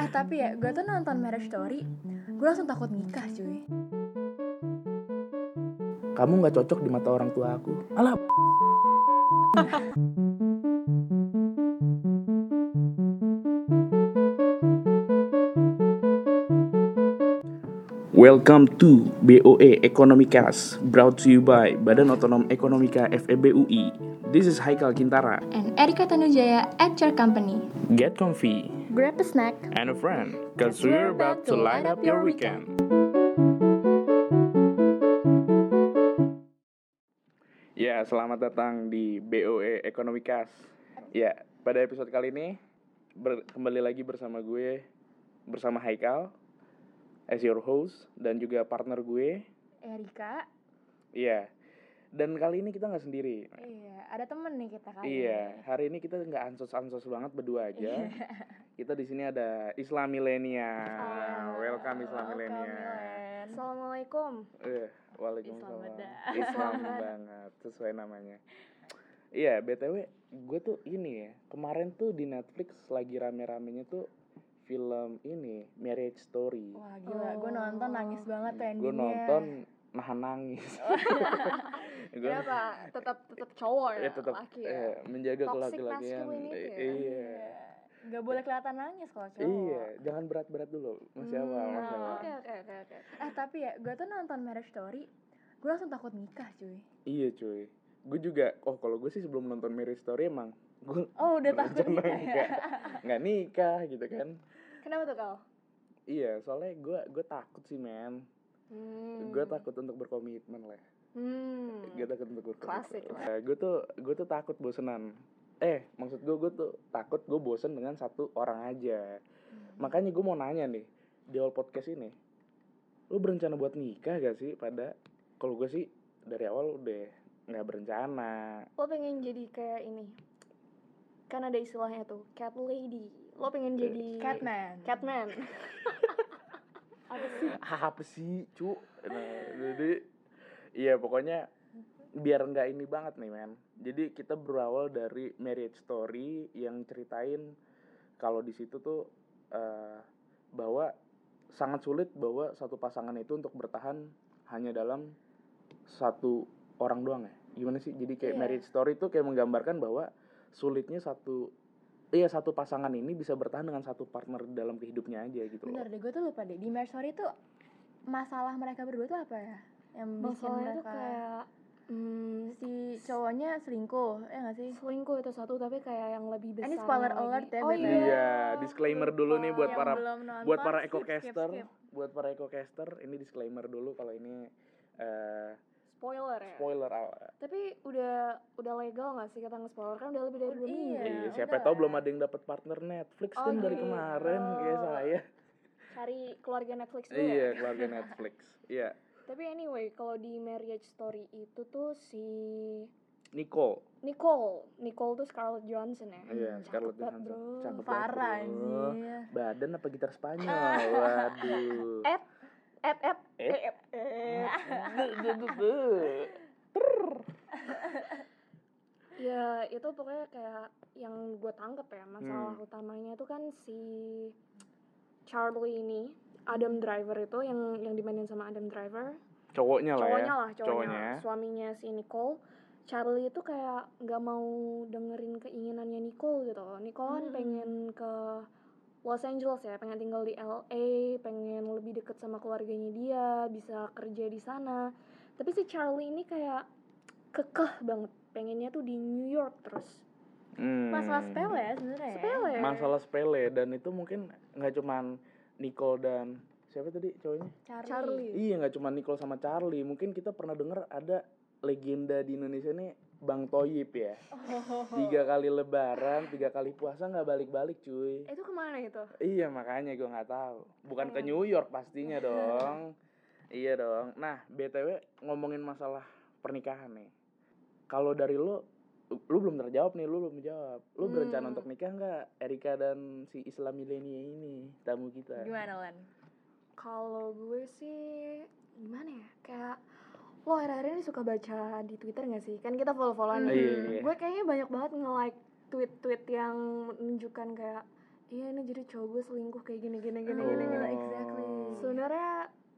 Eh tapi ya, gue tuh nonton Marriage Story, gue langsung takut nikah cuy. Kamu nggak cocok di mata orang tua aku. Alah. Welcome to BOE Ekonomicast, brought to you by Badan Otonom Ekonomika FEB UI. This is Haikal Kintara. And Erika Tanujaya at your company. Get comfy Grab a snack. and a friend, cause we're about to light up your weekend. Ya, selamat datang di BOE Ekonomicast. Ya, pada episode kali ini ber- kembali lagi bersama gue bersama Haikal as your host dan juga partner gue. Erika. Iya. Dan kali ini kita nggak sendiri. Iya, ada temen nih kita kali. Iya, hari ini kita nggak ansos-ansos banget berdua aja. Kita di sini ada Islam milenial. Welcome Islam milenial. Assalamualaikum. Eh, Waalaikumsalam. Islam. Islam banget, sesuai namanya. Iya, BTW gue tuh ini ya, kemarin tuh di Netflix lagi rame-ramenya tuh film ini, Marriage Story. Wah gila, gue nonton nangis banget endingnya. Gue nonton nahan nangis. Gua- Kenapa? Tetap tetap cowok ya, ya tetap laki ya. eh, menjaga kelaki-lakian. ya. Iya. Gak boleh kelihatan nangis kalau cowok. Iya, jangan berat-berat dulu. Masih Hmm, awal, masih awal. Oke oke oke oke. Eh tapi ya, gue tuh nonton Marriage Story, gue langsung takut nikah cuy. Iya, cuy. Gue juga, oh kalau gue sih sebelum nonton Marriage Story emang gue Oh udah takut nikah ya? nggak nggak nikah gitu kan. Kenapa tuh kau? Iya, soalnya gue gue takut sih men. Hmm. Gue takut untuk berkomitmen lah. Hmm. Gue takut untuk berkomitmen. Klasik lah. gue tuh gue tuh takut bosenan. Eh, maksud gue gue tuh takut gue bosen dengan satu orang aja. Makanya gue mau nanya nih di awal podcast ini, lu berencana buat nikah gak sih? Pada kalau gue sih dari awal udah nggak berencana. Lo pengen jadi kayak ini? Kan ada istilahnya tuh, cat lady. Lo pengen jadi Catman. Catman. Apa sih? Apa sih, cu? Nah, jadi iya pokoknya biar nggak ini banget nih men. Jadi kita berawal dari marriage story yang ceritain kalau di situ tuh eh, bahwa sangat sulit bahwa satu pasangan itu untuk bertahan hanya dalam satu orang doang ya. Gimana sih? Jadi kayak Iya. marriage story itu kayak menggambarkan bahwa sulitnya satu iya satu pasangan ini bisa bertahan dengan satu partner dalam kehidupnya aja gitu loh. Bener deh, gue tuh lupa deh. Di Marriage Story tuh masalah mereka berdua tuh apa ya? Yang bikin Masalahnya tuh mereka kayak hmm, si cowoknya selingkuh, ya gak sih? selingkuh itu satu tapi kayak yang lebih besar. Ini spoiler alert ya, Oh BTW. iya. Iya, disclaimer dulu nih buat Yang para belum nonton, buat para eco-caster, skip, skip. buat para eco-caster ini disclaimer dulu kalau ini eh, Spoiler ya. spoiler awal. Tapi udah udah legal gak sih kita nge-spoiler kan udah lebih dari dua Iya. minggu. Iya, udah siapa tahu belum ada yang dapat partner Netflix Oh, kan dari gitu. kemarin kayak saya. Cari keluarga Netflix dulu Iya, ya. keluarga Netflix. Iya, Tapi anyway, kalau di Marriage Story itu tuh si Nicole. Nicole, Nicole tuh Scarlett Johansson ya. Iya, Cakep Scarlett Johansson. bro. Cakep banget, Parah anjir. Badan apa gitar Spanyol? Waduh. Et Et. et et. Ya itu pokoknya kayak yang gue tangkep ya masalah Hmm. utamanya itu kan si Charlie ini Adam Driver itu yang yang dimainin sama Adam Driver Cowoknya lah ya. cowoknya lah cowoknya, Cowoknya. suaminya si Nicole Charlie itu kayak nggak mau dengerin keinginannya Nicole gitu Nicole kan Hmm. pengen ke Los Angeles ya pengen tinggal di LA pengen lebih deket sama keluarganya dia bisa kerja di sana tapi si Charlie ini kayak kekeh banget pengennya tuh di New York terus Hmm. Masalah sepele ya sebenarnya ya. sepele Masalah sepele dan itu mungkin nggak cuman Nicole dan siapa tadi cowoknya? Charlie. Charlie. Iya nggak cuma Nicole sama Charlie, mungkin kita pernah denger ada legenda di Indonesia nih Bang Toyib ya. Oh. Tiga kali Lebaran, tiga kali puasa nggak balik-balik cuy. itu ke mana itu Iya makanya gue nggak tahu. Bukan ke Hmm. New York pastinya dong. iya dong. Nah btw ngomongin masalah pernikahan nih. Kalau dari lo, lu belum terjawab nih, lu belum jawab. Lu berencana Hmm. untuk nikah nggak? Erika dan si Islam milenia ini tamu kita. Gimana Len? kalau gue sih gimana ya kayak lo akhir-akhir ini suka baca di Twitter gak sih kan kita follow-followan Hmm. nih. Iya, iya. gue kayaknya banyak banget nge-like tweet-tweet yang menunjukkan kayak iya ini jadi cowok gue selingkuh kayak gini gini gini gini gini Oh. exactly. sebenarnya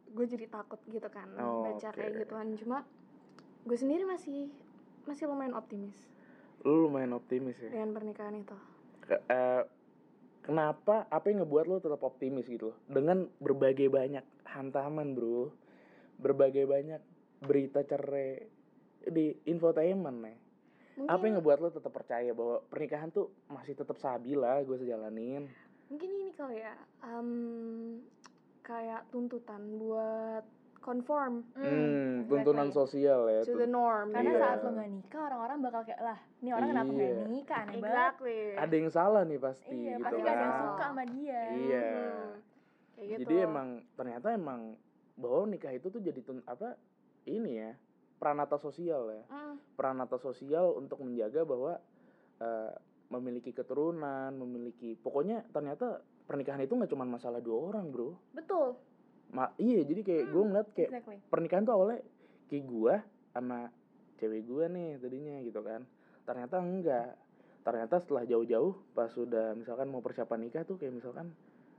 gue jadi takut gitu kan Oh, baca kayak oke. gituan cuma gue sendiri masih masih lumayan optimis lu lumayan optimis ya dengan pernikahan itu Ke- eh, kenapa apa yang ngebuat lo tetap optimis gitu loh dengan berbagai banyak hantaman bro berbagai banyak berita cerai di infotainment nih mungkin apa yang ngebuat lo tetap percaya bahwa pernikahan tuh masih tetap stabil lah gue sejalanin mungkin ini kali ya em, kayak tuntutan buat conform hmm, tuntunan exactly. sosial ya to the norm Karena Iya. saat lo gak nikah orang-orang bakal kayak lah, ini orang kenapa Iya. gak nikah aneh banget. exactly ada yang salah nih pasti Iya, gitu pasti kan gak ada yang kan. suka sama dia. Iya. Hmm, kayak gitu jadi emang ternyata emang bahwa nikah itu tuh jadi tun- apa ini ya peranata sosial ya Hmm, peranata sosial untuk menjaga bahwa eh, memiliki keturunan, memiliki pokoknya ternyata pernikahan itu nggak cuma masalah dua orang bro. betul Ma iya jadi kayak gue ngeliat kayak Exactly. pernikahan tuh awalnya kayak gue sama cewek gue nih tadinya gitu kan. Ternyata enggak. Ternyata setelah jauh-jauh pas sudah misalkan mau persiapan nikah tuh kayak misalkan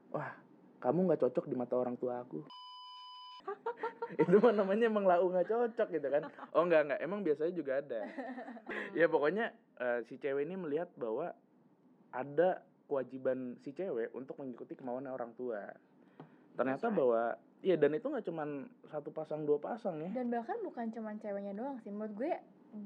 wah kamu nggak cocok di mata orang tua aku. itu mah namanya emang lau nggak cocok gitu kan. Oh enggak enggak emang biasanya juga ada. Ya pokoknya eh, si cewek ini melihat bahwa ada kewajiban si cewek untuk mengikuti kemauan orang tua. Ternyata right. bahwa iya dan itu nggak cuman satu pasang dua pasang ya. Dan bahkan bukan cuma ceweknya doang sih. Menurut gue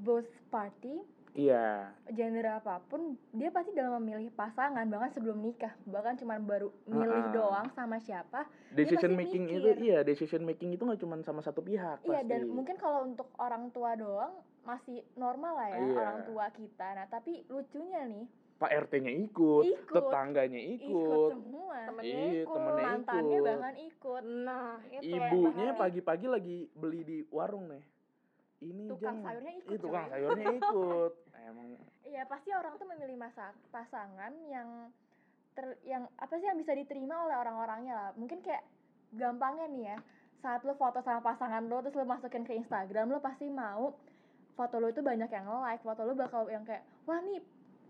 both party, iya gender apa pun, dia pasti dalam memilih pasangan bahkan sebelum nikah. Bahkan cuma baru milih Ah. doang sama siapa. decision pasti making mikir. itu iya decision making itu nggak cuma sama satu pihak Iya, pasti dan mungkin kalau untuk orang tua doang masih normal lah ya Iya. orang tua kita. Nah, tapi lucunya nih, pak rt-nya ikut, Ikut. tetangganya ikut, ikut, semua. Temennya iya ikut, temennya Mantannya ikut bahkan ikut. nah itu ibunya pagi-pagi lagi beli di warung nih ini Tukang Jang. sayurnya ikut, Ih, tukang coy. sayurnya ikut emang Iya, pasti orang tuh memilih masa pasangan yang ter, yang apa sih yang bisa diterima oleh orang-orangnya lah. Mungkin kayak gampangnya nih ya, saat lo foto sama pasangan lo terus lo masukin ke Instagram, lo pasti mau foto lo itu banyak yang like, foto lo bakal yang kayak wah nih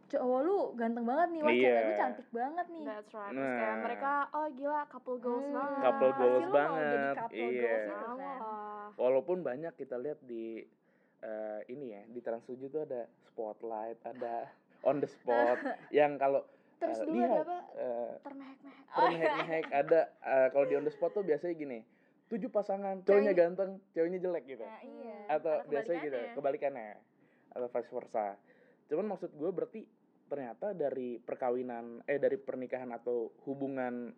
cowok lu ganteng banget nih, wah cewek lu Iya. cantik banget nih. that's right terus kayak Nah. mereka oh gila couple goals Hmm, banget Couple pasti goals lo mau jadi banget, couple iya. goals gitu kan. Walaupun banyak kita lihat di eh, ini ya di Trans 7 tuh ada spotlight ada on the spot yang kalau terus eh, dulu lihat, ada apa eh, termehek-mehek termehek-mehek ada eh, kalau di on the spot tuh biasanya gini tujuh pasangan cowoknya ganteng ceweknya jelek gitu Nah, iya. atau biasanya gitu kebalikannya. kebalikannya atau vice versa cuman maksud gue berarti ternyata dari perkawinan eh dari pernikahan atau hubungan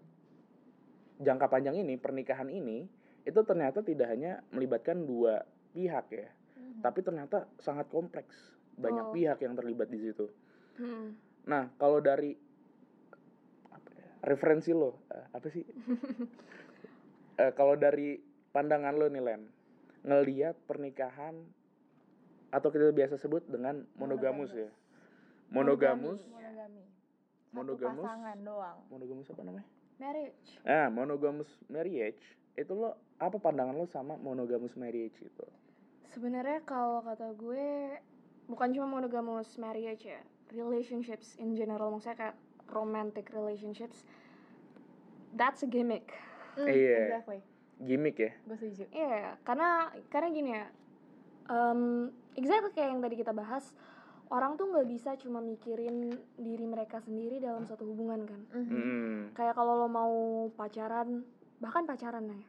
jangka panjang ini pernikahan ini itu ternyata tidak hanya melibatkan dua pihak ya Mhm. tapi ternyata sangat kompleks banyak Oh. pihak yang terlibat di situ Hmm. nah kalau dari apa ya, referensi lo eh, apa sih Eh, kalau dari pandangan lo nih Len ngeliat pernikahan atau kita biasa sebut dengan monogamus ya monogamus monogami. Satu Monogamus. pasangan doang. monogamus apa namanya Marriage. ah monogamus marriage itu lo apa pandangan lo sama monogamus marriage itu sebenarnya kalau kata gue bukan cuma monogamous marriage ya relationships in general maksudnya kayak romantic relationships that's a gimmick Mm, Iya. Exactly. gimmick ya Gue setuju. Iya, karena karena gini ya, um, exactly kayak yang tadi kita bahas, orang tuh nggak bisa cuma mikirin diri mereka sendiri dalam suatu hubungan kan. Mhm. Hmm. Kayak kalau lo mau pacaran, bahkan pacaran ya,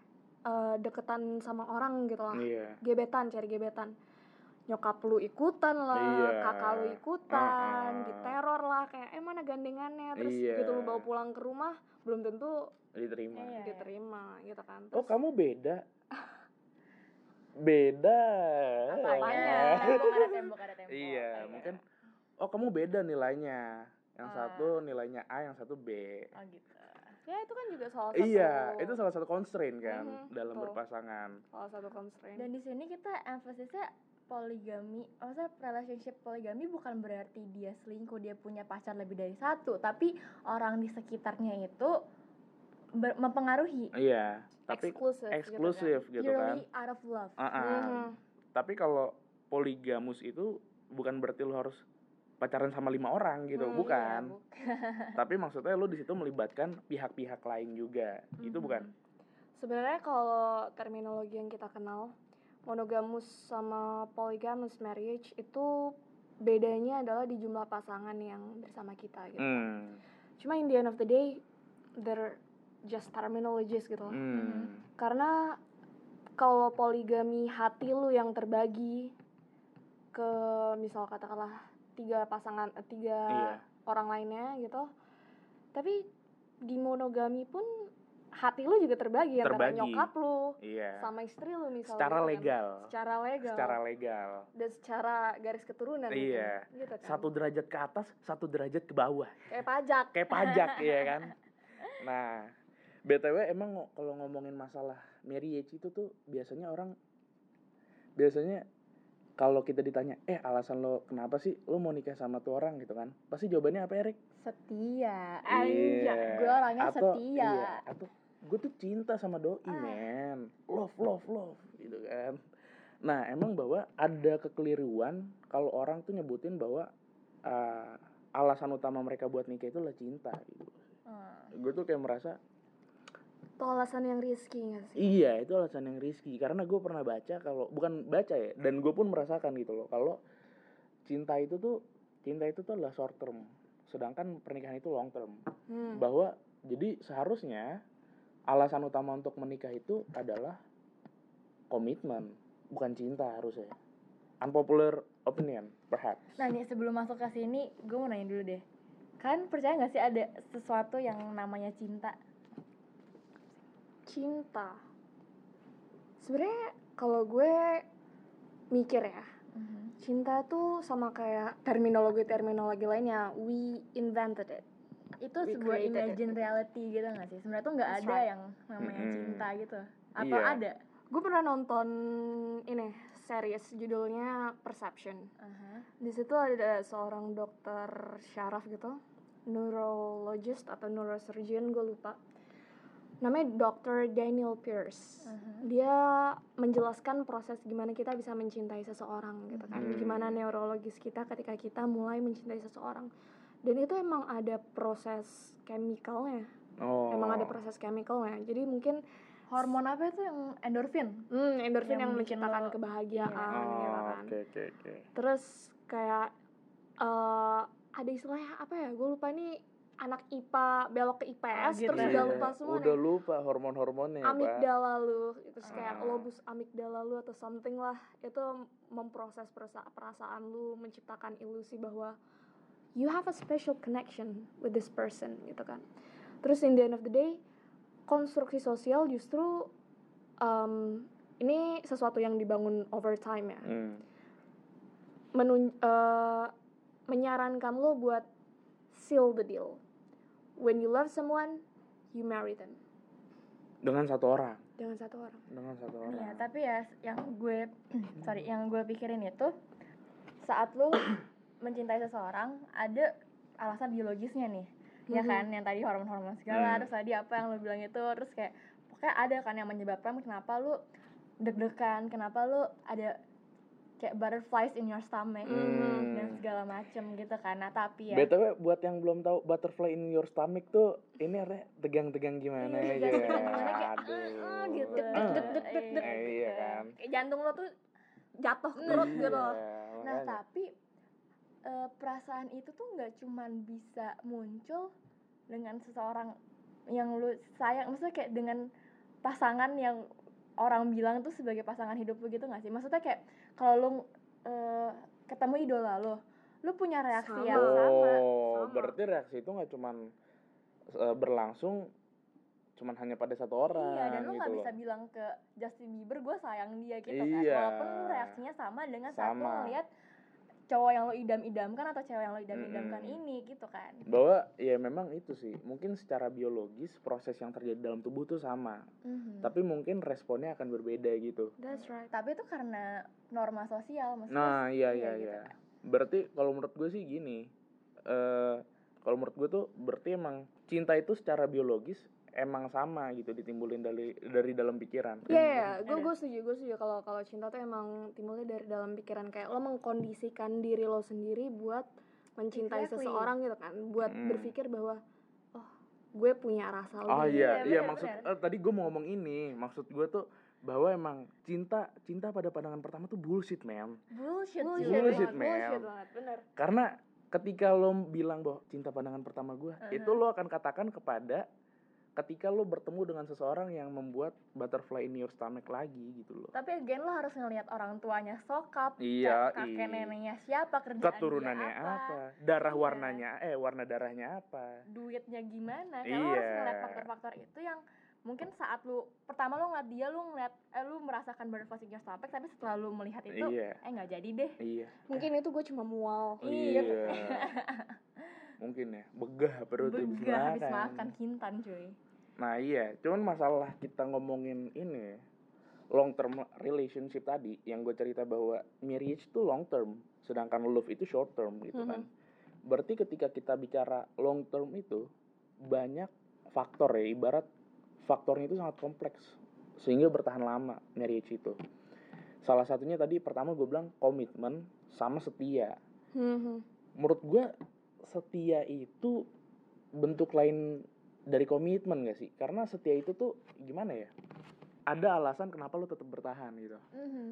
eh, deketan sama orang gitu lah, iya gebetan, cari gebetan, nyokap lu ikutan lah, Iya. kakak lu ikutan, Uh-uh. diteror lah, kayak eh mana gandengannya, terus Iya. gitu lu bawa pulang ke rumah, belum tentu diterima Iya. diterima gitu kan. oh Terus- kamu beda beda Apanya? tembok ada tembok ada tembok. iya Iya. mungkin oh kamu beda nilainya yang Ah. satu nilainya A yang satu B Oh gitu. Ya itu kan juga salah satu iya itu salah satu constraint kan Mhm, dalam betul. berpasangan salah satu constraint Dan di sini kita emphasisnya poligami, maksudnya relationship poligami bukan berarti dia selingkuh, dia punya pacar lebih dari satu, tapi orang di sekitarnya itu ber- mempengaruhi. iya tapi eksklusif eksklusif gitu, kan Purely out of love. Ah, ah. Mhm. tapi kalau poligamus itu bukan berarti lo harus pacaran sama lima orang gitu Hmm, bukan Iya, tapi maksudnya lu di situ melibatkan pihak-pihak lain juga itu Mhm. bukan Sebenarnya kalau terminologi yang kita kenal, monogamus sama polygamous marriage itu bedanya adalah di jumlah pasangan yang bersama kita gitu. hmm. Cuma in the end of the day, they're just terminologies gitu loh. Hmm. Karena kalau poligami hati lu yang terbagi ke misal katakanlah tiga pasangan eh, tiga Iya. orang lainnya gitu. Tapi di monogami pun hati lu juga terbagi, antara Terbagi. nyokap lu iya sama istri lu misalnya. secara gitu kan. legal Secara legal. secara legal dan secara garis keturunan mungkin, Iya. gitu kan. satu derajat ke atas satu derajat ke bawah kayak pajak. kayak pajak ya kan nah btw emang kalau ngomongin masalah marriage itu tuh biasanya orang biasanya kalau kita ditanya eh alasan lo kenapa sih lo mau nikah sama tuh orang gitu kan pasti jawabannya apa Erik setia Anjay, Iya. gue orangnya Atau- setia. iya, atau gue tuh cinta sama doi Ah. men love love love gitu kan nah emang bahwa ada kekeliruan kalau orang tuh nyebutin bahwa uh, alasan utama mereka buat nikah itu adalah cinta gitu Hmm. gue tuh kayak merasa Itu alasan yang risky gak sih? iya itu alasan yang risky karena gue pernah baca kalau bukan baca ya dan gue pun merasakan gitu loh kalau cinta itu tuh cinta itu tuh adalah short term sedangkan pernikahan itu long term Hmm. bahwa jadi seharusnya alasan utama untuk menikah itu adalah komitmen bukan cinta harusnya unpopular opinion perhaps Nah nih sebelum masuk ke sini, gue mau nanya dulu deh. Kan percaya nggak sih ada sesuatu yang namanya cinta? Cinta. Sebenarnya kalau gue mikir ya, cinta tuh sama kayak terminologi-terminologi lainnya. We invented it. Itu We sebuah created it. imagine reality gitu nggak sih? Sebenarnya tuh nggak That's ada right. yang namanya Mm-mm. cinta gitu. Atau Iya. ada? Gue pernah nonton ini series judulnya Perception. Aha. Di situ ada seorang dokter syaraf gitu, neurologist atau neurosurgeon gue lupa. Namanya Dr. Daniel Pierce. Aha. Dia menjelaskan proses gimana kita bisa mencintai seseorang gitu kan. Hmm. Gimana neurologis kita ketika kita mulai mencintai seseorang. Dan itu emang ada proses chemicalnya. oh Emang ada proses chemicalnya. Jadi mungkin Hormon apa itu yang endorfin? hmm, endorfin Yang yang, menciptakan lo- kebahagiaan iya. gitu oh kan. oke oke oke Terus kayak eh ada istilahnya apa ya? Gue lupa ini anak IPA belok ke IPS gitu. terus Iya, udah lupa semua udah nih. lupa hormon hormonnya Amigdala lu, terus kayak Ah. lobus amigdala lu atau something lah. Itu memproses perasa- perasaan lu, menciptakan ilusi bahwa you have a special connection with this person gitu kan. Terus in the end of the day, konstruksi sosial justru em, ini sesuatu yang dibangun over time ya. Hmm. menun eh, menyarankan lo buat seal the deal. When you love someone, you marry them dengan satu orang dengan satu orang. dengan satu orang Iya, tapi ya yang gue sorry, yang gue pikirin itu saat lu mencintai seseorang ada alasan biologisnya nih. Ya Mhm. kan, yang tadi hormon-hormon segala, Hmm. terus tadi apa yang lu bilang itu, terus kayak pokoknya ada kan yang menyebabkan kenapa lu deg-degan, kenapa lu ada kayak butterflies in your stomach Hmm. dan segala macem gitu kan. Nah, tapi ya btw buat yang belum tahu butterfly in your stomach tuh ini artinya tegang-tegang gimana Iya, aja tegang-tegang gimana kayak, aduh "Ah, ah," gitu. Deg, deg, deg, deg, deg, deg. Eh, iya kan Kayak jantung lo tuh jatuh perut Iya, gitu. Nah, tapi eh, perasaan itu tuh nggak cuman bisa muncul dengan seseorang yang lu sayang, maksudnya kayak dengan pasangan yang orang bilang tuh sebagai pasangan hidup lu gitu nggak sih? Maksudnya kayak kalau lu eh, ketemu idola lo, lu punya reaksi Sama. yang sama. Oh, Sama. berarti reaksi itu nggak cuman eh, berlangsung cuman hanya pada satu orang iya, dan lu gitu nggak loh. bisa bilang ke Justin Bieber gue sayang dia gitu kan. Iya. Walaupun lu reaksinya sama dengan saat lu ngeliat cowok yang lo idam-idamkan atau cewek yang lo idam-idamkan Mm-mm. ini gitu kan. Bahwa ya memang itu sih, mungkin secara biologis proses yang terjadi dalam tubuh tuh sama, Mhm. tapi mungkin responnya akan berbeda gitu. That's right. tapi itu karena norma sosial maksudnya Nah, iya iya iya gitu iya. kan. Berarti kalau menurut gue sih gini, eh kalau menurut gue tuh berarti emang cinta itu secara biologis emang sama gitu ditimbulin dari dari dalam pikiran. Iya, yeah, gue Ada. gue setuju, gue setuju kalau kalau cinta tuh emang timbulnya dari dalam pikiran kayak lo mengkondisikan diri lo sendiri buat mencintai Exactly. seseorang gitu kan buat Mm. berpikir bahwa oh gue punya rasa lebih Oh iya, Iya, iya maksud eh, tadi gue mau ngomong ini, maksud gue tuh bahwa emang cinta cinta pada pandangan pertama tuh bullshit man. bullshit, bullshit. Bullshit, banget, man. bullshit banget bener Karena ketika lo bilang bahwa cinta pandangan pertama gue, Uh-huh. itu lo akan katakan kepada ketika lo bertemu dengan seseorang yang membuat butterfly in your stomach lagi gitu loh. tapi again lo harus ngelihat orang tuanya sokap Iya, kakek iya. neneknya siapa kerjaan Keturunannya dia apa? Darah Iya. warnanya eh warna darahnya apa? duitnya gimana kan lo harus Iya. ngeliat faktor-faktor itu yang mungkin saat lu pertama lu ngeliat dia lu ngeliat eh, lu merasakan butterflies in your stomach tapi setelah lu melihat itu Iya. eh nggak jadi deh Iya. mungkin itu gue cuma mual Iya. Mungkin ya, begah perut begah habis makan. makan kintan cuy Nah iya, cuman masalah kita ngomongin ini long term relationship tadi yang gue cerita bahwa marriage itu long term, sedangkan love itu short term gitu kan. Berarti ketika kita bicara long term itu banyak faktor ya, ibarat faktornya itu sangat kompleks sehingga bertahan lama marriage itu. Salah satunya tadi pertama gue bilang komitmen sama setia. Mhm. Menurut gue setia itu bentuk lain dari komitmen gak sih? Karena setia itu tuh gimana ya? Ada alasan kenapa lo tetap bertahan gitu. Mhm.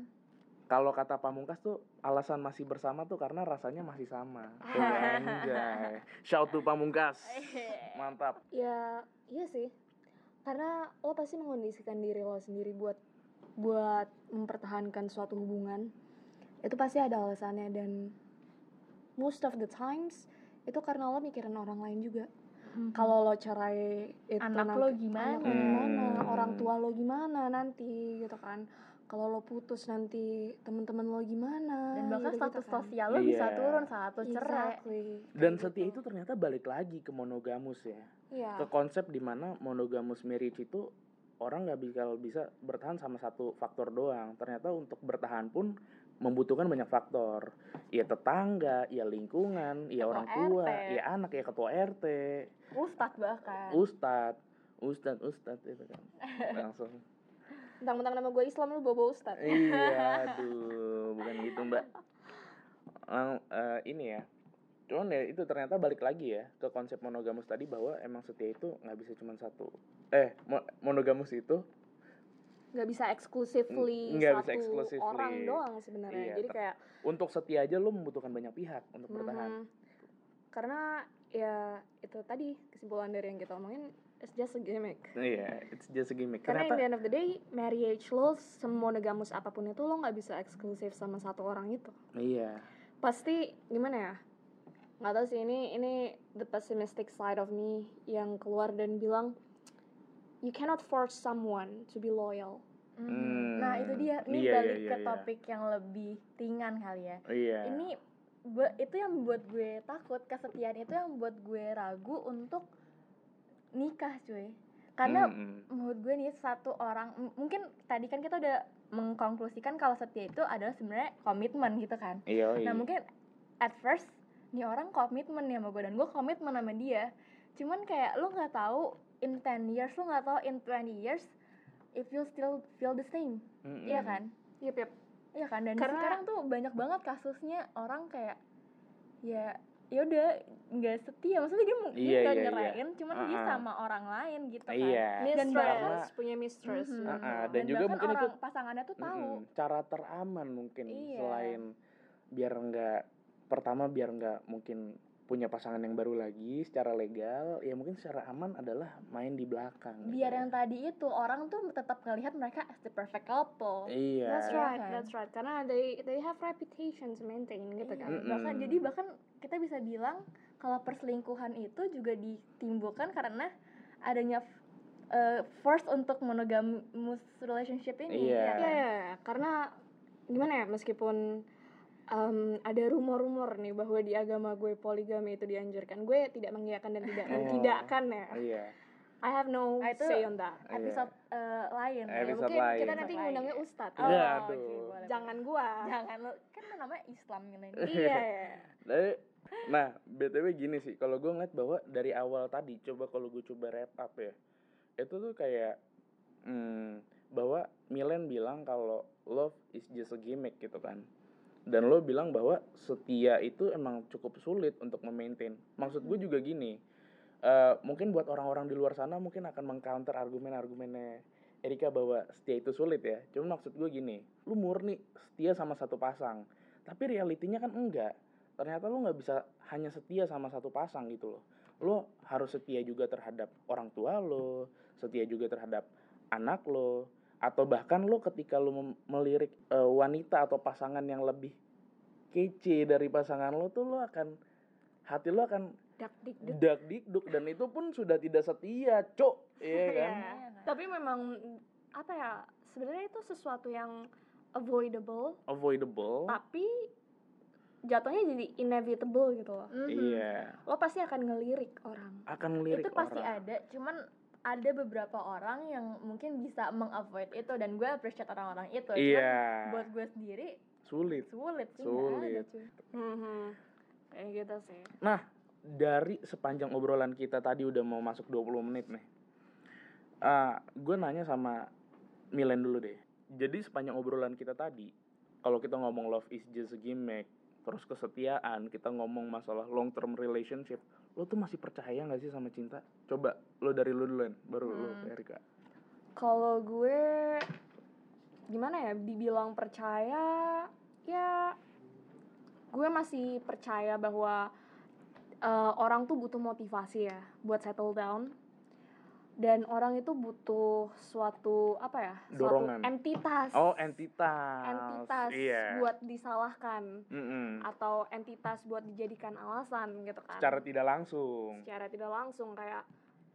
Kalau kata Pamungkas tuh alasan masih bersama tuh karena rasanya masih sama. Tuh, anjay. Shout to Pamungkas. Mantap. ya iya sih karena lo pasti mengondisikan diri lo sendiri buat buat mempertahankan suatu hubungan itu pasti ada alasannya dan most of the times itu karena lo mikirin orang lain juga kalau lo cerai itu Anak nanti- lo gimana? anak lo gimana Hmm. orang tua lo gimana nanti gitu kan kalau lo putus nanti teman-teman lo gimana dan bahkan gitu-gitu status kan. sosial lo bisa Iya. turun saat lo cerai Exactly. Dan Kayak setia gitu. itu ternyata balik lagi ke monogamus ya. Iya. Ke konsep di mana monogamus marriage itu orang nggak bisa bisa bertahan sama satu faktor doang. Ternyata untuk bertahan pun membutuhkan banyak faktor. Ya tetangga, ya lingkungan, ya Ketua orang tua, RT. ya anak, ya ketua RT, ustad bahkan ustad, ustad, ustad itu kan. Langsung. Mentang-mentang nama gue Islam lu bawa Ustad. iya, aduh, bukan gitu mbak. Lang- eh, ini ya, cuman ya itu ternyata balik lagi ya ke konsep monogamus tadi bahwa emang setia itu nggak bisa cuma satu. Eh, mo- monogamus itu nggak bisa exclusively Nggak bisa satu exclusively. orang doang sebenarnya. Iya, Jadi kayak untuk setia aja lo membutuhkan banyak pihak untuk bertahan. mhm. karena ya itu tadi kesimpulan dari yang kita omongin it's just a gimmick. Iya, it's just a gimmick. Karena in Ternyata the end of the day, marriage lo semonogamus apa pun itu lo nggak bisa eksklusif sama satu orang itu. iya, Pasti gimana ya? Nggak tahu sih ini ini the pessimistic side of me yang keluar dan bilang you cannot force someone to be loyal. Mhm. Hmm. nah itu dia ini Iya, balik iya, ke iya. topik yang lebih ringan kali ya iya. ini gua- itu yang membuat gue takut kesetiaan itu yang membuat gue ragu untuk nikah cuy karena Mm-mm. menurut gue nih satu orang mungkin tadi kan kita udah mengkonklusikan kalau setia itu adalah sebenarnya komitmen gitu kan Iya, iya. nah mungkin at first nih orang komitmen ya sama gue dan gue komitmen sama dia cuman kayak lu nggak tahu in 10 years lu nggak tahu in 20 years if you still feel the same Mm-mm. iya kan Yep, yep. Iya kan dan Karena- sekarang tuh banyak banget kasusnya orang kayak ya ya udah nggak setia maksudnya dia mau Iya, dia nggak iya, iya. nyerain cuman dia Uh-uh. sama orang lain gitu kan Iya. Dan bahkan- punya mistrust. Mhm. gitu. Uh-uh, dan juga bahkan mungkin itu- orang pasangannya tuh tahu Mm-mm. cara teraman mungkin Iya. selain biar nggak pertama biar nggak mungkin punya pasangan yang baru lagi secara legal ya mungkin secara aman adalah main di belakang gitu biar ya. yang tadi itu orang tuh tetap ngelihat mereka as the perfect couple iya That's Iya right, kan? that's right. Karena they they have reputation to maintain gitu kan. Mm-mm. bahkan jadi bahkan kita bisa bilang kalau perselingkuhan itu juga ditimbulkan karena adanya uh, force untuk monogamous relationship ini Iya. ya kan? Iya, iya. karena gimana ya meskipun um, ada rumor-rumor nih bahwa di agama gue poligami itu dianjurkan. Gue tidak mengiyakan dan tidak Oh. mentidakkan ya. iya I have no Ah, itu say on that. episode uh, lain ya. Episode Mungkin lain. kita nanti ngundangnya ustadz. Oh, Iya, oke, aduh. boleh, Jangan gua. jangan lo kan namanya Islam milenial iya. iya. Dari, nah btw gini sih kalau gue ngeliat bahwa dari awal tadi coba kalau gue coba wrap up ya itu tuh kayak hmm, bahwa Milen bilang kalau love is just a gimmick gitu kan dan lo bilang bahwa setia itu emang cukup sulit untuk memaintain. Maksud gue juga gini eh, mungkin buat orang-orang di luar sana mungkin akan mengcounter argumen-argumennya Erika bahwa setia itu sulit ya. Cuma maksud gue gini lu murni setia sama satu pasang tapi realitinya kan enggak. Ternyata lu nggak bisa hanya setia sama satu pasang gitu loh. Lo harus setia juga terhadap orang tua lo setia juga terhadap anak lo atau bahkan lo ketika lo melirik eh, wanita atau pasangan yang lebih kece dari pasangan lo tuh lo akan hati lo akan dak dik dik dak dikduk dan itu pun sudah tidak setia cok. Iya kan? Iya. Iya kan? tapi memang apa ya sebenarnya itu sesuatu yang avoidable. Avoidable. Tapi jatuhnya jadi inevitable gitu loh. Mhm. iya. Lo pasti akan ngelirik orang. Akan melirik itu pasti orang. ada cuman ada beberapa orang yang mungkin bisa mengavoid itu dan gue appreciate orang-orang itu iya buat gue sendiri sulit sulit sih ada Sulit. Mhm. kayak gitu sih Nah, dari sepanjang obrolan kita tadi udah mau masuk 20 menit nih. Ah, gue nanya sama Milen dulu deh. Jadi sepanjang obrolan kita tadi, kalau kita ngomong love is just a gimmick, terus kesetiaan, kita ngomong masalah long term relationship, lo tuh masih percaya nggak sih sama cinta? Coba lo dari lo duluan, baru lo Hmm. Erika. kalau gue gimana ya dibilang percaya ya gue masih percaya bahwa eh, orang tuh butuh motivasi ya buat settle down dan orang itu butuh suatu apa ya Dorongan. suatu entitas Oh, entitas. entitas Iya. buat disalahkan Mm-mm. atau entitas buat dijadikan alasan gitu kan Secara tidak langsung. secara tidak langsung kayak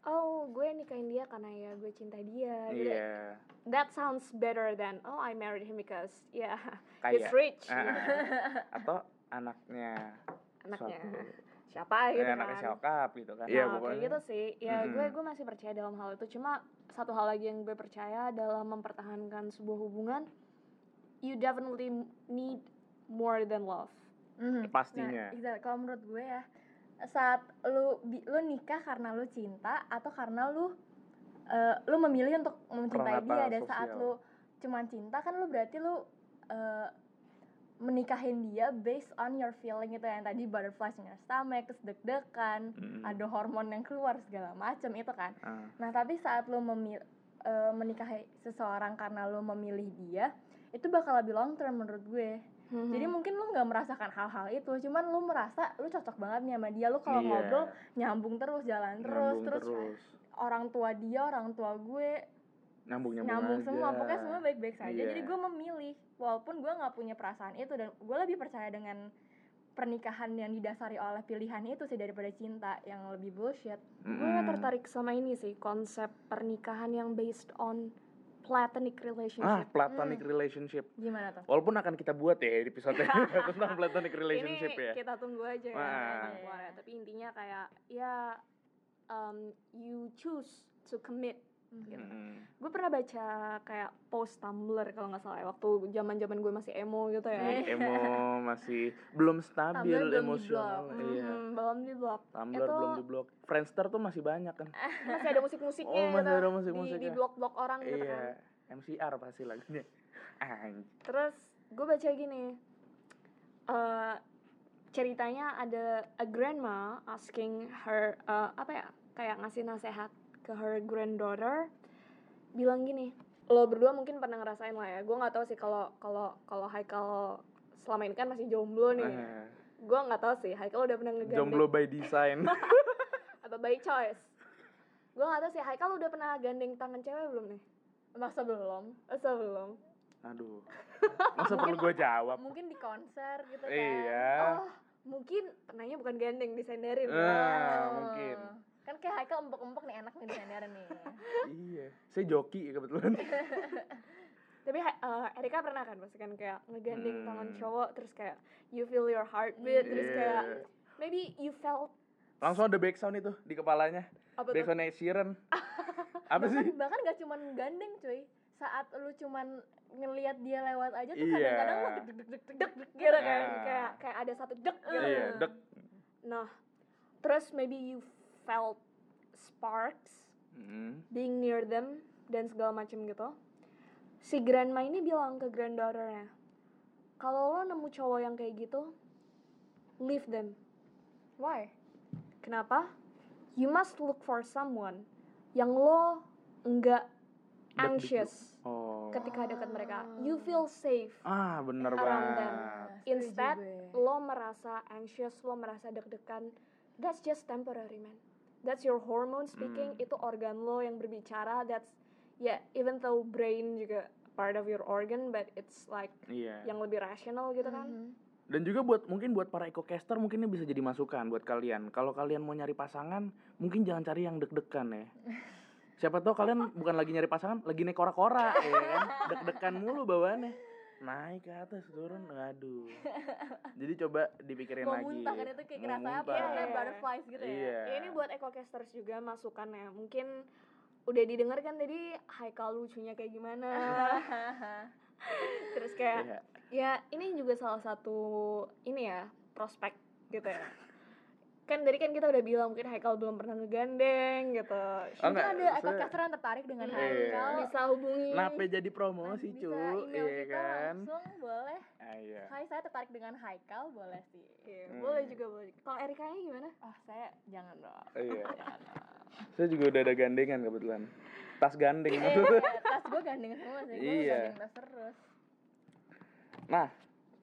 oh gue nikahin dia karena ya gue cinta dia gitu Iya. that sounds better than oh I married him because yeah Kayak he's rich Ah, gitu. atau anaknya anaknya suatu- siapa gitu eh, kan anaknya Shokap gitu kan. nah kayak gitu sih ya Mm-mm. gue gue masih percaya dalam hal itu cuma satu hal lagi yang gue percaya dalam mempertahankan sebuah hubungan you definitely need more than love Mhm. Pastinya. Nah, exactly. kalau menurut gue ya saat lu lu nikah karena lu cinta atau karena lu eh, lu memilih untuk mencintai Peran dia dan saat lu cuman cinta kan lu berarti lu eh, menikahin dia based on your feeling itu yang tadi butterflies in your stomach terus deg-degan Mm-mm. ada hormon yang keluar segala macam itu kan Ah, Nah, tapi saat lu memil eh, menikahi seseorang karena lu memilih dia, itu bakal lebih long term menurut gue. Jadi Hmm. mungkin lu nggak merasakan hal-hal itu, cuman lu merasa lu cocok banget nih sama dia. Lu kalau iya, ngobrol nyambung terus, jalan terus, nyambung terus, terus. orang tua dia, orang tua gue nyambung nyambung, nyambung aja. semua, pokoknya semua baik-baik saja. Iya. Jadi gue memilih, walaupun gue nggak punya perasaan itu dan gue lebih percaya dengan pernikahan yang didasari oleh pilihan itu sih daripada cinta yang lebih bullshit. gue Mm-mm. tertarik sama ini sih konsep pernikahan yang based on platonic ah relationship platonic Hmm. relationship Gimana tuh? walaupun akan kita buat ya di episode tentang platonic relationship ini ya kita tunggu aja ya keluarnya. tapi intinya kayak ya um, you choose to commit gitu. Mm-mm. gue pernah baca kayak post tumblr kalau nggak salah ya waktu zaman zaman gue masih emo gitu ya Eh. emo masih belum stabil Tumblr belum emosional di-block. iya Mhm, belum di blok Tumblr Itu- belum di blok Friendster tuh masih banyak kan masih ada musik musiknya Oh, masih ada di, musik-musiknya. di blok blok orang gitu kan iya MCR pasti lagunya terus gue baca gini eh ceritanya ada a grandma asking her eh, apa ya kayak ngasih nasehat ke her granddaughter bilang gini lo berdua mungkin pernah ngerasain lah ya gue nggak tahu sih kalau kalau kalau Haikal selama ini kan masih jomblo nih. Eh, gue nggak tahu sih Haikal udah pernah ngegandeng. Jomblo by design. Apa by choice? Gue nggak tahu sih Haikal udah pernah gandeng tangan cewek belum nih? Masa belum? masa belum? Aduh. Masa perlu gue jawab? Mungkin di konser gitu kan. iya. Oh mungkin pernahnya bukan gandeng disenderin. Ah, Oh. mungkin. Kan kayak Haikal empuk-empuk nih enak nih di senderan nih. iya saya joki kebetulan tapi uh, Erika pernah kan pasti kan kayak ngegandeng Hmm. tangan cowok terus kayak you feel your heartbeat terus Iya. kayak maybe you felt langsung ada back sound itu di kepalanya apa back Sheeran apa sih bahkan, bahkan gak cuman gandeng cuy. Saat lu cuman ngelihat dia lewat aja tuh Iya. kadang-kadang lu deg deg deg deg deg gitu kan Ah. kayak kayak ada satu dek gitu iya dek nah terus maybe you felt sparks Mm. being near them dan segala macam gitu si grandma ini bilang ke granddaughternya kalau lo nemu cowok yang kayak gitu leave them Why? kenapa you must look for someone yang lo nggak Deg-deg. anxious oh ketika dekat mereka you feel safe ah bener around them. banget Instead, lo merasa anxious, lo merasa deg-degan, that's just temporary, man. That's your hormone speaking, Hmm. itu organ lo yang berbicara, that's, yeah, even though brain juga part of your organ, but it's like iya yang lebih rasional gitu kan. Mhm. dan juga buat mungkin buat para ecocaster mungkin ini bisa jadi masukan buat kalian kalau kalian mau nyari pasangan mungkin jangan cari yang deg-degan ya siapa tahu kalian bukan lagi nyari pasangan lagi naik kora-kora ya kan deg-degan mulu bawaannya naik ke atas turun aduh jadi coba dipikirin Mau lagi muntah kan itu kayak Mau ngerasa apa ya, Iya. butterflies gitu ya. iya Ya, ini buat ecocasters juga masukannya. Mungkin udah didengar kan tadi Haikal lucunya kayak gimana. Terus kayak Iya. ya ini juga salah satu ini ya prospek gitu ya kan dari kan kita udah bilang mungkin Haikal belum pernah ngegandeng gitu Oh, Mungkin ada saya- ecocaster yang tertarik dengan Iya. Haikal. bisa hubungi Nape jadi promosi Bisa cu email iya kita kan langsung boleh. Ah, iya Hai, saya tertarik dengan Haikal, boleh sih. Iya, Hmm. boleh juga boleh kalau Erika nya gimana Oh, saya jangan dong. iya Jangan dong. saya juga udah ada gandengan kebetulan tas gandeng Eh, tas gue gandeng semua sih, gue Iya. gandeng tas terus. Nah,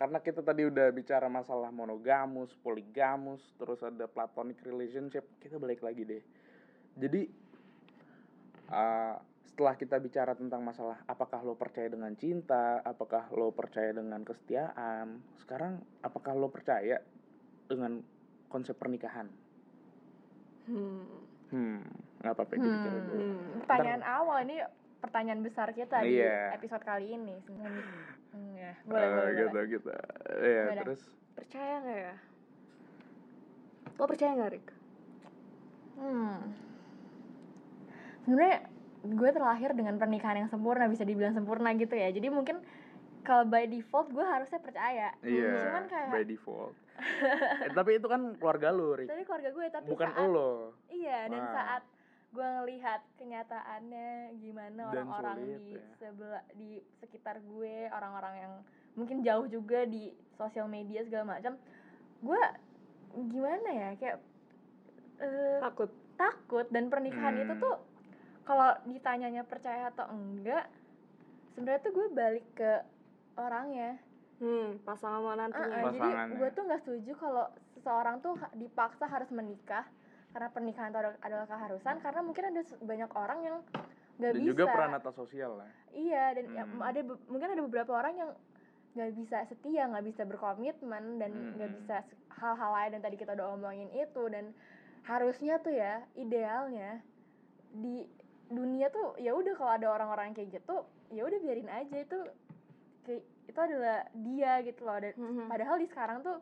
karena kita tadi udah bicara masalah monogamus, poligamus, terus ada platonic relationship, kita balik lagi deh. Jadi uh, setelah kita bicara tentang masalah apakah lo percaya dengan cinta, apakah lo percaya dengan kesetiaan, sekarang apakah lo percaya dengan konsep pernikahan? hmm. Hmm, nggak apa-apa dipikirin dulu. Hmm. Pertanyaan awal ini pertanyaan besar kita di Iya. episode kali ini. Hmm, ya. Eh, Boleh, boleh, gitu boleh. gitu. Iya, Yaudah. terus percaya nggak ya lo percaya nggak Rik Hmm. Sebenarnya gue terlahir dengan pernikahan yang sempurna, bisa dibilang sempurna gitu ya. Jadi mungkin kalau by default gue harusnya percaya. iya, Cuman kayak by default. eh, tapi itu kan keluarga lo, Rik. tapi keluarga gue tapi Bukan saat lo. iya dan Wah. saat gue ngelihat kenyataannya gimana orang-orang di ya. sebelah di sekitar gue, orang-orang yang mungkin jauh juga di sosial media segala macam, gue gimana ya kayak eh, takut takut dan pernikahan itu Hmm. tuh kalau ditanyanya percaya atau enggak sebenarnya tuh gue balik ke orangnya hmm pasangan lo nantinya Uh-uh, jadi Pasangannya. gue tuh nggak setuju kalau seseorang tuh dipaksa harus menikah karena pernikahan itu adalah- adalah keharusan karena mungkin ada banyak orang yang nggak Dan bisa juga peranata sosial lah. iya dan ya, Hmm. ada be- mungkin ada beberapa orang yang nggak bisa setia nggak bisa berkomitmen dan nggak Hmm. bisa hal-hal lain yang tadi kita udah omongin itu dan harusnya tuh ya idealnya di dunia tuh ya udah kalau ada orang-orang kayak gitu ya udah biarin aja itu kayak itu adalah dia gitu loh dan Mhm. padahal di sekarang tuh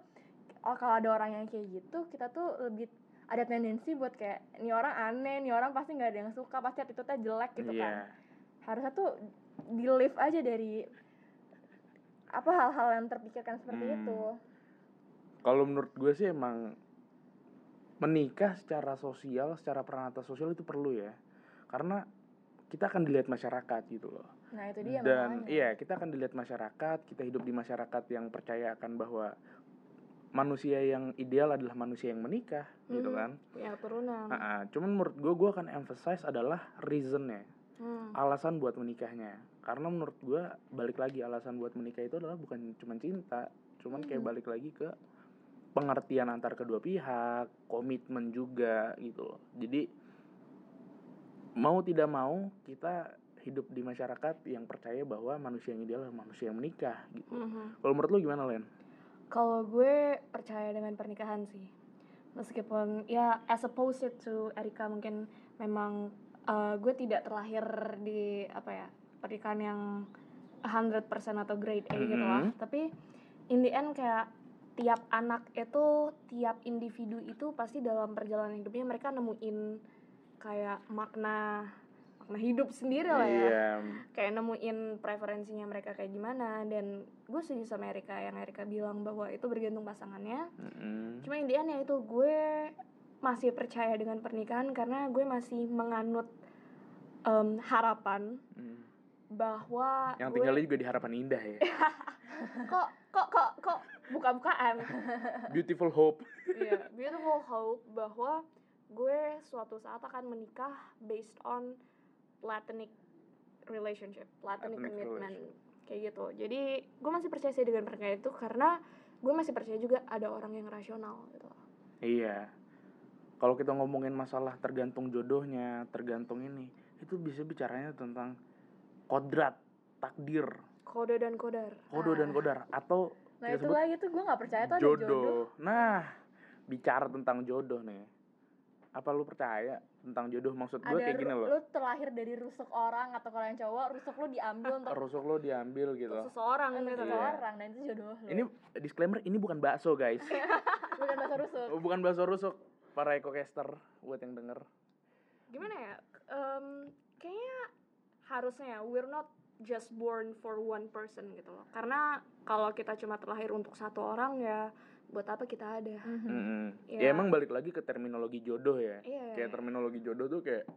oh, kalau ada orang yang kayak gitu kita tuh lebih ada tendensi buat kayak ini orang aneh nih orang pasti nggak ada yang suka pasti attitude-nya jelek gitu Iya. kan harusnya tuh di live aja dari apa hal-hal yang terpikirkan seperti Hmm. itu Kalau menurut gue sih emang menikah secara sosial, secara peranata sosial itu perlu ya. Karena kita akan dilihat masyarakat gitu loh. nah itu dia Dan makanya iya, kita akan dilihat masyarakat, kita hidup di masyarakat yang percaya akan bahwa manusia yang ideal adalah manusia yang menikah gitu Mhm. kan. punya keturunan Ah, ah. cuman menurut gue gue akan emphasize adalah reasonnya Hmm. alasan buat menikahnya karena menurut gue balik lagi alasan buat menikah itu adalah bukan cuma cinta cuman kayak Mhm. balik lagi ke pengertian antar kedua pihak komitmen juga gitu loh jadi mau tidak mau kita hidup di masyarakat yang percaya bahwa manusia yang ideal adalah manusia yang menikah gitu Mhm. kalau menurut lu gimana Len? Kalau gue percaya dengan pernikahan sih, meskipun ya as opposed to Erika mungkin memang uh, gue tidak terlahir di apa ya pernikahan yang 100% atau grade A gitu lah. Mhm. Tapi in the end kayak tiap anak itu, tiap individu itu pasti dalam perjalanan hidupnya mereka nemuin kayak makna makna hidup sendiri lah ya. Iya. Kayak nemuin preferensinya mereka kayak gimana dan gue setuju sama Erika yang Erika bilang bahwa itu bergantung pasangannya. Mm-mm. cuma intinya itu gue masih percaya dengan pernikahan karena gue masih menganut em, harapan Mm. bahwa yang gue- tinggalnya juga di harapan indah ya. Kok kok kok kok buka-bukaan? Beautiful hope. Iya, beautiful hope bahwa gue suatu saat akan menikah based on platonic relationship, platonic, Platonic commitment, kayak gitu. Jadi gue masih percaya sih dengan pernikahan itu karena gue masih percaya juga ada orang yang rasional gitu. iya kalau kita ngomongin masalah tergantung jodohnya tergantung ini itu bisa bicaranya tentang kodrat takdir Kode dan kodar. kodo dan Ah. kodar atau nah itu lagi tuh gue nggak percaya tuh ada jodoh Nah, bicara tentang jodoh nih. Apa lu percaya tentang jodoh? Maksud gue kayak gini loh. lu terlahir dari rusuk orang atau kalau yang cowok rusuk lu diambil untuk Rusuk lo diambil gitu. Untuk seseorang untuk gitu Iya. kan. seseorang dan itu jodoh lu Ini disclaimer ini bukan bakso, guys. bukan bahasa rusuk Oh, bukan bakso rusuk. Para ekocaster buat yang denger. Gimana ya? Em, kayaknya harusnya ya, we're not just born for one person gitu loh. Karena kalau kita cuma terlahir untuk satu orang ya buat apa kita ada? Mhm. Mm-mm. Iya. Ya emang balik lagi ke terminologi jodoh ya. Iya. Kayak terminologi jodoh tuh kayak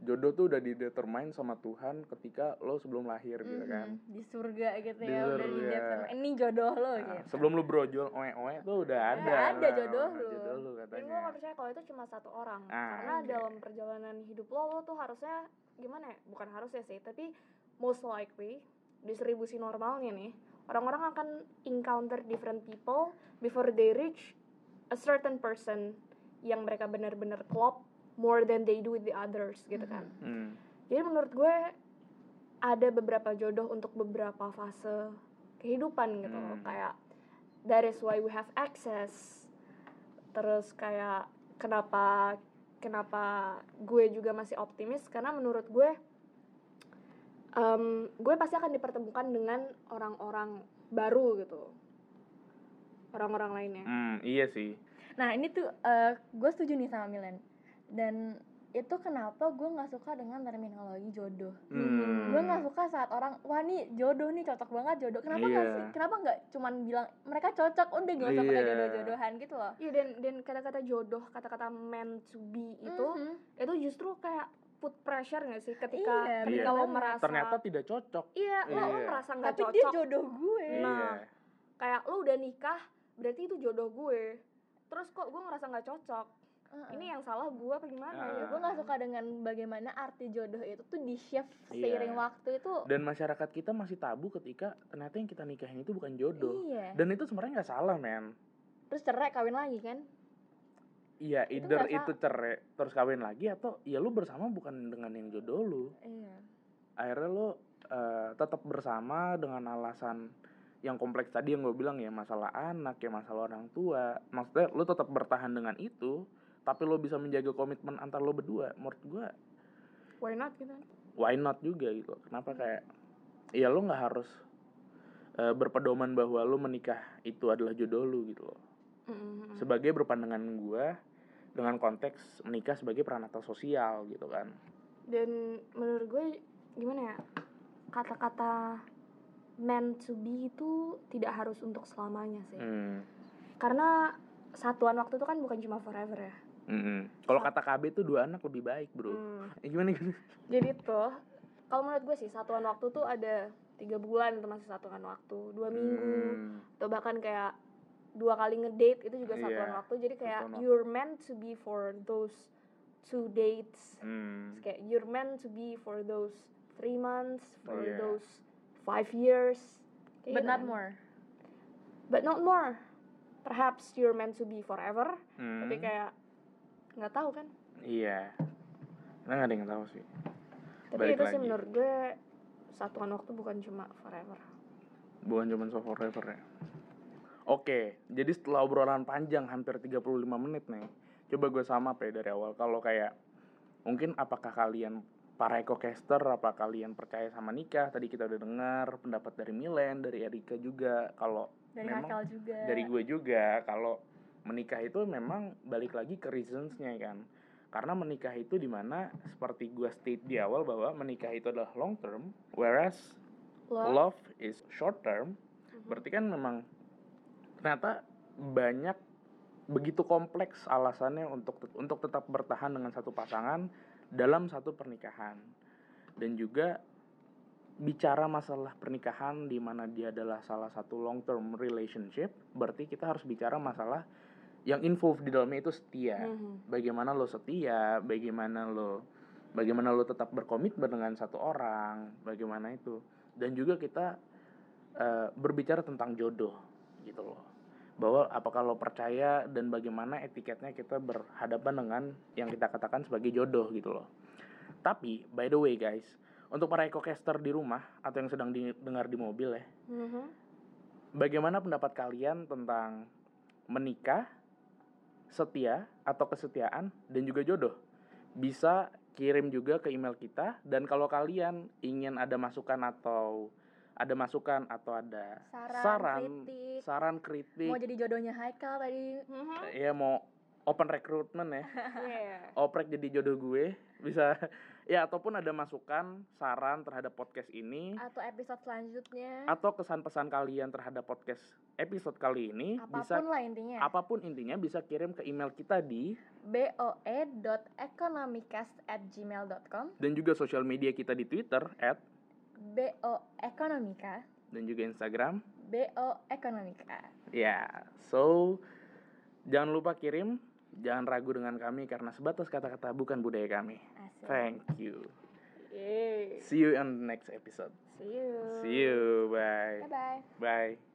jodoh tuh udah didetermine sama Tuhan ketika lo sebelum lahir gitu kan. Mhm. di surga gitu Di ya udah surga. di determine ini jodoh lo Nah, gitu sebelum lu brojol oe-oe tuh udah ada. Udah ada Nah, jodoh lu. Jodoh Dan katanya. gue gak percaya kalau itu cuma satu orang Ah, Karena oke. dalam perjalanan hidup lo, lo tuh harusnya Gimana ya? Bukan harusnya sih, tapi most likely Distribusi normalnya nih Orang-orang akan encounter different people Before they reach a certain person Yang mereka benar-benar klop More than they do with the others gitu kan. Hmm. Jadi menurut gue Ada beberapa jodoh untuk beberapa fase kehidupan gitu loh. Hmm. Kayak That is why we have access. Terus kayak kenapa kenapa gue juga masih optimis? Karena menurut gue em, gue pasti akan dipertemukan dengan orang-orang baru gitu orang-orang lainnya Hmm, iya sih. nah ini tuh gue setuju nih sama Milen dan itu kenapa gue nggak suka dengan terminologi jodoh Hmm. gue nggak suka saat orang wah nih jodoh nih cocok banget jodoh kenapa nggak Iya. sih kenapa nggak cuman bilang mereka cocok udah gak usah pakai Iya. jodoh-jodohan gitu loh Iya dan dan kata-kata jodoh kata-kata meant to be itu Mhm. itu justru kayak put pressure gak sih ketika Iya, ketika bener lo merasa Ternyata tidak cocok. iya lo, lo Iya. merasa nggak tapi cocok dia jodoh gue Nah, Iya. kayak lo udah nikah berarti itu jodoh gue terus kok gue ngerasa nggak cocok Heeh. ini yang salah gue apa gimana Ah. ya gue nggak suka dengan bagaimana arti jodoh itu tuh di shift Iya. seiring waktu itu Dan masyarakat kita masih tabu ketika ternyata yang kita nikahin itu bukan jodoh. iya Dan itu sebenarnya nggak salah, men. terus cerai kawin lagi kan Iya, Itu either nggak itu cerai terus kawin lagi atau ya lu bersama bukan dengan yang jodoh lu. iya. Akhirnya lu eh, tetap bersama dengan alasan yang kompleks tadi yang gue bilang ya masalah anak ya masalah orang tua. Maksudnya lu tetap bertahan dengan itu tapi lo bisa menjaga komitmen antar lo berdua. Menurut gue why not gitu? why not juga gitu. Kenapa kayak ya lo nggak harus eh, berpedoman bahwa lo menikah itu adalah jodoh lo gitu loh. Mm-mm. sebagai berpandangan gue dengan konteks menikah sebagai peranata sosial gitu kan dan menurut gue gimana ya kata-kata meant to be itu tidak harus untuk selamanya sih hmm. karena satuan waktu itu kan bukan cuma forever ya mm-mm. kalau kata KB tuh dua anak lebih baik bro Hmm. Eh, gimana gimana jadi tuh kalau menurut gue sih satuan waktu tuh ada tiga bulan itu masih satuan waktu dua minggu Hmm. atau bahkan kayak dua kali ngedate itu juga satuan Iya, waktu. Jadi kayak satuan waktu. you're meant to be for those two dates. Hmm. Terus kayak you're meant to be for those three months for Iya. those five years. Kayak but gitu. not more. But not more. Perhaps you're meant to be forever. Hmm. tapi kayak nggak tahu kan? Iya. Kita nggak ada yang tahu sih. Tapi Balik itu sih lagi. menurut gue satuan waktu bukan cuma forever. Bukan cuma so forever ya Oke, jadi setelah obrolan panjang hampir 35 menit nih, coba gue sama ya dari awal. Kalau kayak mungkin apakah kalian para ekocaster, apa kalian percaya sama nikah? Tadi kita udah dengar pendapat dari Milen, dari Erika juga. Kalau dari Memang juga dari gue juga, kalau menikah itu memang balik lagi ke reasonsnya kan. Karena menikah itu di mana seperti gue state di awal bahwa menikah itu adalah long term, whereas love, love is short term. Mhm. Berarti kan memang ternyata banyak begitu kompleks alasannya untuk untuk tetap bertahan dengan satu pasangan dalam satu pernikahan. Dan juga bicara masalah pernikahan di mana dia adalah salah satu long term relationship, berarti kita harus bicara masalah yang involved di dalamnya itu setia. Mhm. Bagaimana lo setia, bagaimana lo bagaimana lo tetap berkomitmen dengan satu orang, bagaimana itu. Dan juga kita eh, berbicara tentang jodoh gitu loh. Bahwa apakah lo percaya dan bagaimana etiketnya kita berhadapan dengan yang kita katakan sebagai jodoh gitu loh. Tapi by the way guys, untuk para ecocaster di rumah atau yang sedang didengar di mobil ya, Mhm. bagaimana pendapat kalian tentang menikah, setia atau kesetiaan dan juga jodoh? Bisa kirim juga ke email kita dan kalau kalian ingin ada masukan atau ada masukan atau ada Saran, saran, kritik, saran kritik, mau jadi jodohnya Haikal tadi. Mhm. ya mau open recruitment ya, Iya. oprek jadi jodoh gue bisa ya ataupun ada masukan, saran terhadap podcast ini Atau episode selanjutnya. atau kesan pesan kalian terhadap podcast episode kali ini apa pun bisa lah intinya. apa pun intinya bisa kirim ke email kita di boe.economicast@gmail.com dan juga sosial media kita di Twitter at boeconomica dan juga Instagram boeconomica. ya so jangan lupa kirim jangan ragu dengan kami karena sebatas kata-kata bukan budaya kami Asik. thank you Yeay. see you on the next episode See you. see you bye Bye bye. bye